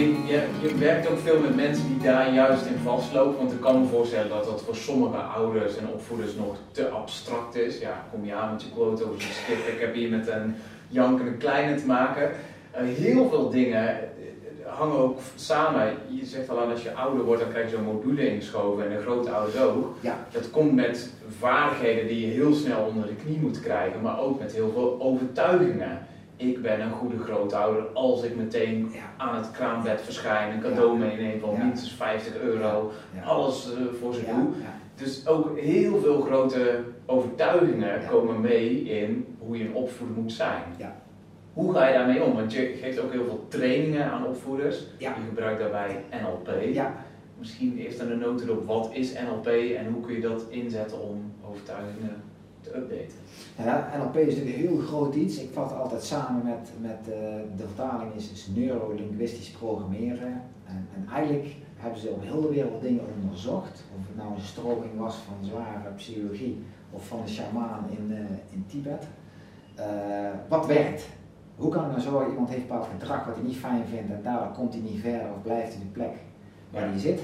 Je, je werkt ook veel met mensen die daar juist in vastlopen, want ik kan me voorstellen dat dat voor sommige ouders en opvoeders nog te abstract is. Ja, kom je aan met je quote over zo'n skip, ik heb hier met een jankende kleine te maken. Uh, heel veel dingen eh, hangen ook samen. Je zegt al aan als je ouder wordt, dan krijg je zo'n module ingeschoven en een grote ouder ook. Ja. Dat komt met vaardigheden die je heel snel onder de knie moet krijgen, maar ook met heel veel overtuigingen ik ben een goede grootouder. Als ik meteen aan het kraambed verschijn, een cadeau meeneem van minstens 50 euro, alles uh, voor ze doe. Dus ook heel veel grote overtuigingen komen mee in hoe je een opvoeder moet zijn. Hoe ga je daarmee om? Want je geeft ook heel veel trainingen aan opvoeders. Je gebruikt daarbij NLP. Misschien eerst aan de noten op wat is NLP en hoe kun je dat inzetten om overtuigingen updaten. Ja, NLP is natuurlijk een heel groot iets. Ik vat altijd samen met, met uh, de vertaling is, is neurolinguistisch programmeren. En, en, eigenlijk hebben ze op heel de wereld dingen onderzocht. Of het nou een stroming was van zware psychologie of van de shamaan in, uh, in Tibet. Uh, wat werkt? Hoe kan het nou zo, iemand heeft een bepaald gedrag wat hij niet fijn vindt en daardoor komt hij niet verder of blijft hij de plek waar hij zit.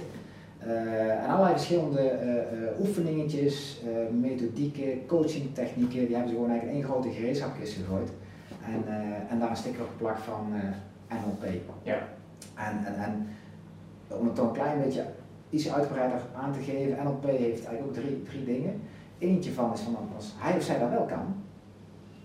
Uh, en allerlei verschillende uh, uh, oefeningetjes, methodieken, coachingtechnieken, die hebben ze gewoon eigenlijk in één grote gereedschapkist gegooid. En, en daar een sticker op geplakt van NLP. Ja. En, en, en om het dan een klein beetje iets uitgebreider aan te geven, NLP heeft eigenlijk ook drie, drie dingen. Eentje van is van als hij of zij dat wel kan,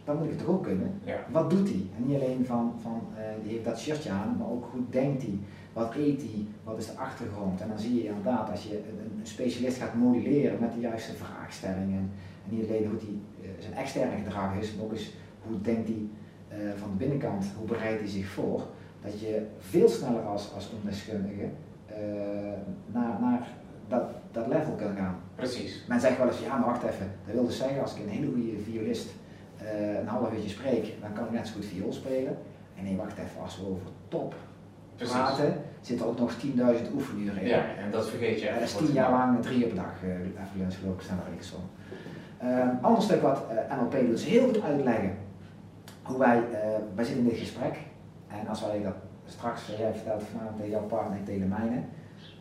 dan moet ik het toch ook kunnen. Ja. Wat doet hij? En niet alleen van, van die heeft dat shirtje aan, maar ook hoe denkt hij? Wat eet hij? Wat is de achtergrond? En dan zie je inderdaad, als je een, een specialist gaat modelleren met de juiste vraagstellingen, en niet alleen hoe die, uh, zijn externe gedrag is, maar ook eens hoe denkt hij uh, van de binnenkant, hoe bereidt hij zich voor, dat je veel sneller als, als ondeskundige uh, naar, naar dat, dat level kan gaan. Precies. Men zegt wel eens, ja maar wacht even, dat wil dus zeggen als ik een hele goede violist een half uurtje spreek, dan kan ik net zo goed viool spelen. En nee, wacht even, als we over top Precies. praten, zit er ook nog 10.000 oefenuren in. Ja, en dat vergeet je Ja, dat is. 10 jaar lang drie op een dag, uh, lunch geloof ik, staan er zo. Um, ander stuk wat uh, NLP doet, is heel goed uitleggen hoe wij, uh, wij zitten in dit gesprek en als wij dat straks, jij vertelt vanavond tegen jouw partner, ik tegen mijne,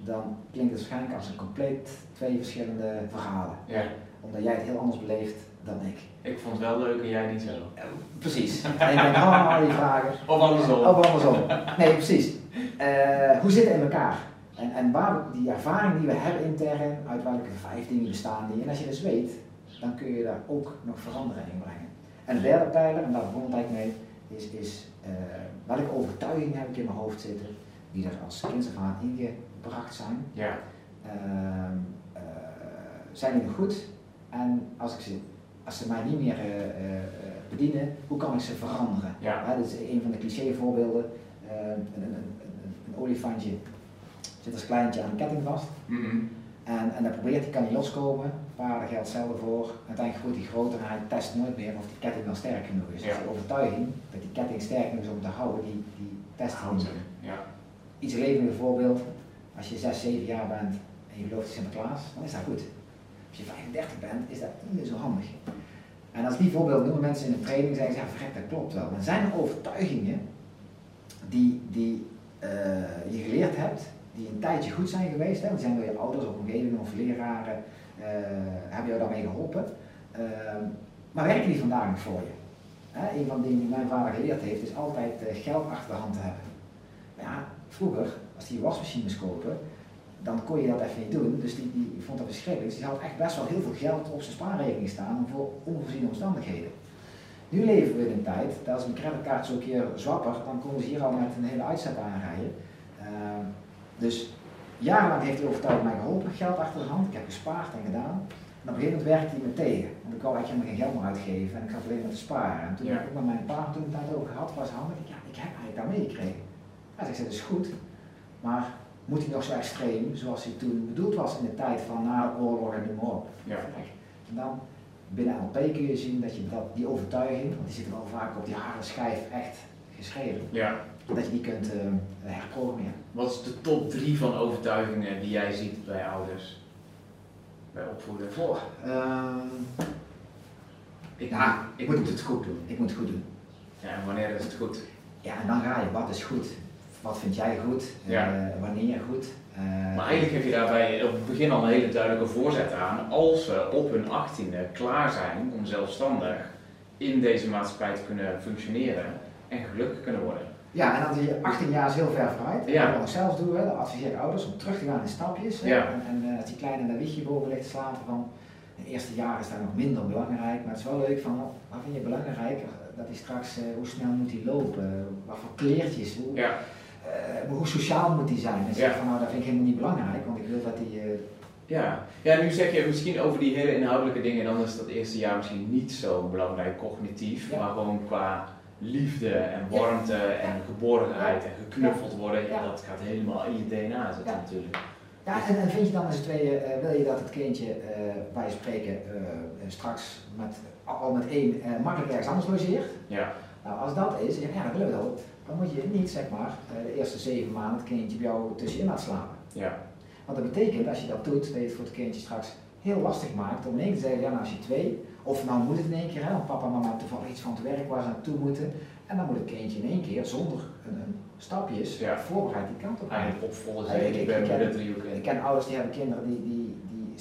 dan klinkt het waarschijnlijk als een compleet twee verschillende verhalen. Ja. Omdat jij het heel anders beleeft dan ik. Ik vond het wel leuk en jij niet zo. Precies. En ik denk, oh, die vragen. Of andersom. Of andersom. Nee, precies. Uh, hoe zit het in elkaar? En, en waar die ervaring die we hebben intern, uit welke vijf dingen bestaan die, en als je dus weet, dan kun je daar ook nog verandering in brengen. En de derde pijler, en daar begon het eigenlijk mee, is, is uh, welke overtuigingen heb ik in mijn hoofd zitten, die er als kind af aan ingebracht zijn. Ja. Uh, zijn die nog goed? En als, ik ze, als ze mij niet meer bedienen, hoe kan ik ze veranderen? Ja. dat is een van de cliché voorbeelden. Een, een, een olifantje zit als kleintje aan een ketting vast. Mm -hmm. En, en dan probeert hij, kan niet loskomen. Paarden geldt hetzelfde voor. Uiteindelijk groeit hij groter en hij test nooit meer of die ketting wel sterk genoeg is. Ja. Dus de overtuiging dat die ketting sterk genoeg is om te houden, die, die test hij niet. Ja. Iets levendig voorbeeld. Als je 6, 7 jaar bent en je gelooft in Sinterklaas, dan is dat goed. Als je 35 bent, is dat niet meer zo handig. En als die voorbeeld noemen mensen in de training, zeggen ze, ja verrek, dat klopt wel. Maar zijn er overtuigingen die, die uh, je geleerd hebt, die een tijdje goed zijn geweest, hè? die zijn door je ouders of omgeving of leraren, uh, hebben jou daarmee geholpen, uh, maar werken die vandaag nog voor je? Hè? Een van de dingen die mijn vader geleerd heeft, is altijd geld achter de hand te hebben. Ja, vroeger, als hij wasmachine moest kopen, dan kon je dat even niet doen, dus die, die vond dat verschrikkelijk. Dus die had echt best wel heel veel geld op zijn spaarrekening staan voor onvoorziene omstandigheden. Nu leven we in een tijd dat als een creditkaart zo'n keer zwappert, dan komen ze hier al met een hele uitzet aanrijden. Uh, dus jarenlang heeft die overtuiging mij geholpen, geld achter de hand, ik heb gespaard en gedaan. En op een gegeven moment werkte hij me tegen, want ik wou eigenlijk helemaal geen geld meer uitgeven en ik zat alleen maar te sparen. En toen Ja. heb ik met mijn pa toen het tijd over gehad was, handig, ja, ik heb eigenlijk daar meegekregen. Hij zegt, dat is goed, maar moet hij nog zo extreem zoals hij toen bedoeld was in de tijd van na de oorlog en noem maar op. Ja. En dan binnen NLP kun je zien dat je dat, die overtuiging, want die zit wel vaak op die harde schijf echt geschreven, ja. dat je die kunt uh, herprogrammeren. Wat is de top drie van overtuigingen die jij ziet bij ouders? Bij opvoeders? Voor, uh, Ik, Ja, ik moet het goed doen. ik moet het goed doen. Ja, en wanneer is het goed? Ja, en dan ga je, wat is goed? wat vind jij goed, wanneer goed. Maar eigenlijk heb je daarbij op het begin al een hele duidelijke voorzet aan. Als we op hun achttiende klaar zijn om zelfstandig in deze maatschappij te kunnen functioneren en gelukkig kunnen worden. Ja, en dan die 18 jaar is heel ver vooruit. Ja. Dat ik zelf doen, dat adviseer ik ouders om terug te gaan in stapjes. Ja. En, en uh, als die kleine in dat wiegje boven ligt te slapen van, het eerste jaar is daar nog minder belangrijk, maar het is wel leuk van, wat vind je belangrijk? Dat hij straks, uh, hoe snel moet hij lopen? Wat voor kleertjes? Hoe, ja. Uh, hoe sociaal moet hij zijn? En zeg van, nou dat vind ik helemaal niet belangrijk, want ik wil dat hij... ja. ja, nu zeg je misschien over die hele inhoudelijke dingen, dan is dat eerste jaar misschien niet zo belangrijk cognitief, maar gewoon qua liefde en warmte en geborgenheid en geknuffeld worden, ja. dat gaat helemaal in je DNA zitten natuurlijk. Ja, en, en, vind je dan als tweeën, uh, wil je dat het kindje uh, waar je spreken uh, straks met, al met één makkelijk ergens anders logeert? Ja. Nou, als dat is, ja, dat willen we wel. Dan moet je niet, zeg maar, de eerste zeven maanden het kindje bij jou tussenin laten slapen. Ja. Want dat betekent, als je dat doet, dat je het voor het kindje straks heel lastig maakt om in één te zeggen, ja nou als je twee, of nou moet het in één keer, hè, want papa en mama toevallig iets van het werk waar ze naartoe moeten, en dan moet het kindje in één keer zonder een, een stapjes ja. voorbereid die kant op gaan. Eigenlijk opvolgen ik, ik, ik, ik, ken ouders die hebben kinderen die, die, die,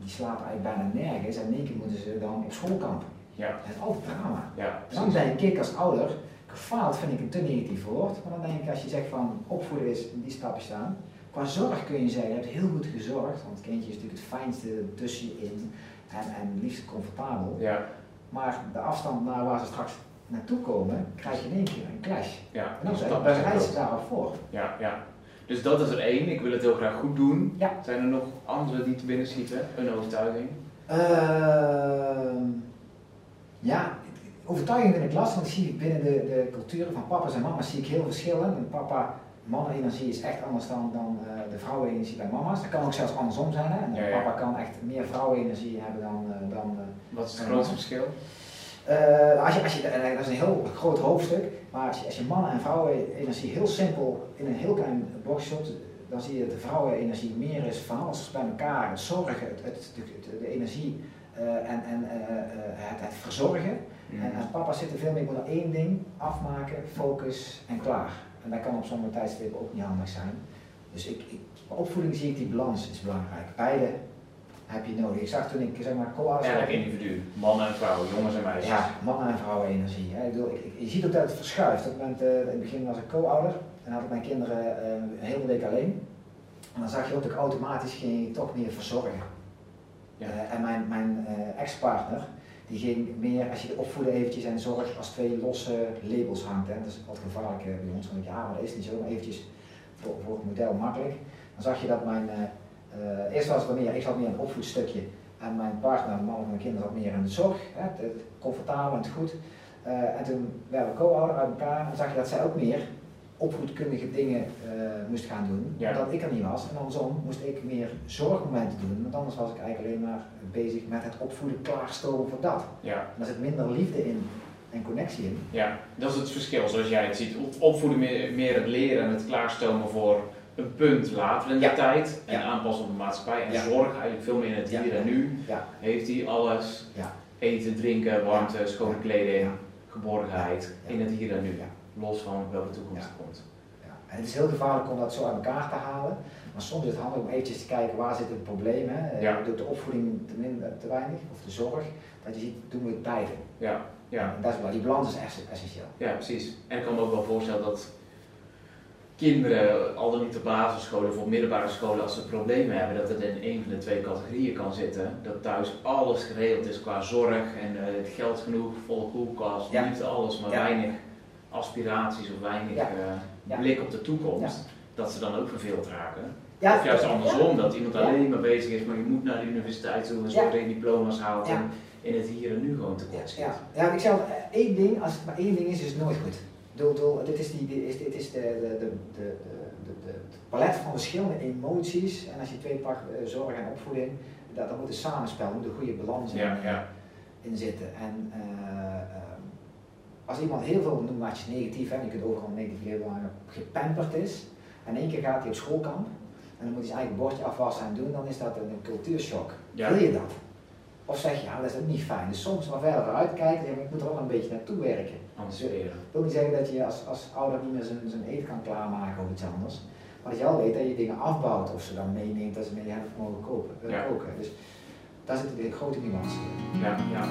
die, slapen eigenlijk bijna nergens en in één keer moeten ze dan op schoolkamp. Ja. Dat is altijd drama. Ja, dan denk ik als ouder, gefaald vind ik een te negatief woord, maar dan denk ik als je zegt van opvoeden is die stapjes staan, Qua zorg kun je zeggen, je hebt heel goed gezorgd, want het kindje is natuurlijk het fijnste tussenin en, en liefst comfortabel. Ja. Maar de afstand naar waar ze straks naartoe komen, krijg je in één keer een clash. Ja, en dan dus bereid ze daarop voor. Ja, ja. Dus dat is er één, ik wil het heel graag goed doen. Ja. Zijn er nog andere die te binnen schieten, een overtuiging? Uh, ja, overtuiging vind ik lastig, want ik zie binnen de, de culturen van papa's en mama's zie ik heel verschillen. En papa mannenenergie is echt anders dan, dan uh, de vrouwenenergie bij mama's. Dat kan ook zelfs andersom zijn. Hè? En papa kan echt meer vrouwenenergie hebben dan. Uh, dan uh, Wat is het grootste verschil? als je, als je, dat is een heel groot hoofdstuk, maar als je, als je mannen- en vrouwenenergie heel simpel in een heel klein box stopt, dan zie je dat de vrouwenenergie meer is van alles bij elkaar, het zorgen, het, het, de, de, energie en, en het, het, verzorgen. Mm. En, en papa zit er veel meer, ik moet één ding afmaken, focus en klaar. En dat kan op sommige tijdstippen ook niet handig zijn. Dus ik, ik, bij opvoeding zie ik die balans is belangrijk. Beide heb je nodig. Ik zag toen ik zeg maar co-ouders... Elk individu, mannen en vrouwen, jongens en meisjes. Ja, mannen en vrouwen energie. Hè. Ik bedoel, ik, je ziet ook dat het verschuift. Op het, moment, uh, in het begin was ik co-ouder en had ik mijn kinderen uh, een hele week alleen. En dan zag je ook dat ik automatisch ging toch meer verzorgen. Uh, en mijn, mijn ex-partner, die ging meer, als je de opvoeden eventjes en zorg als twee losse labels hangt. Hè. Dat is wat gevaarlijk eh, bij ons, want ja, maar dat is niet zo, eventjes voor, voor het model makkelijk. Dan zag je dat mijn, eerst was het meer, ik zat meer het opvoedstukje en mijn partner, man en mijn kinderen zat meer in de zorg, hè, het, comfortabel en goed. En toen werden we co-ouder uit elkaar en zag je dat zij ook meer opvoedkundige dingen uh, moest gaan doen, ja. omdat ik er niet was. En andersom moest ik meer zorgmomenten doen, want anders was ik eigenlijk alleen maar bezig met het opvoeden, klaarstomen voor dat. Ja. En daar zit minder liefde in en connectie in. Ja, dat is het verschil zoals jij het ziet. Opvoeden meer, meer het leren en het klaarstomen voor een punt later in de tijd en aanpassen op de maatschappij. En zorg eigenlijk veel meer in het hier en nu. Heeft hij alles, eten, drinken, warmte, schone kleding, geborgenheid in het hier en nu los van welke toekomst er komt. Ja. En het is heel gevaarlijk om dat zo uit elkaar te halen, maar soms is het handig om eventjes te kijken waar zit het probleem. Hè? Ja. Doet de opvoeding te, minder, te weinig, of de zorg, dat je ziet, doen we het beide. Ja. Ja. En dat is wel, die balans is echt essentieel. Ja, precies. En ik kan me ook wel voorstellen dat kinderen, al dan niet op basisscholen of middelbare scholen, als ze problemen hebben, dat het in een van de twee categorieën kan zitten. Dat thuis alles geregeld is qua zorg en uh, geld genoeg, volle koelkast, niet alles, maar weinig aspiraties of weinig uh, blik op de toekomst, dat ze dan ook verveeld raken. Ja, of juist andersom, dat iemand alleen maar bezig is, maar je moet naar de universiteit toe en dat je diploma's haalt en in het hier en nu gewoon tekort schiet. Ja, ja ik zeg één ding, als het maar één ding is, is het nooit goed. Doel, doel, dit is, die, dit is, dit is de, de, de, de, de, de, palet van verschillende emoties. En als je twee pakt, uh, zorg en opvoeding, dat, dat moet een samenspel, moet een goede balans in, ja, ja. in zitten. En, uh, als iemand heel veel, noem maar negatief, hè, je kunt overal negatief heel belangrijk, gepamperd is, en één keer gaat hij op schoolkamp, en dan moet hij zijn eigen bordje afwassen en doen, dan is dat een, cultuurshock. Wil je dat? Of zeg je, ja, dat is ook niet fijn. Dus soms maar verder uitkijken, ik moet er wel een beetje naartoe werken. Ik wil niet zeggen dat je als, als ouder niet meer zijn, zijn eten kan klaarmaken of iets anders. Maar dat je wel weet dat je dingen afbouwt of ze dan meeneemt dat ze mee hebben mogen kopen, Ja. koken. Dus daar zit een grote nuance in. Ja, ja.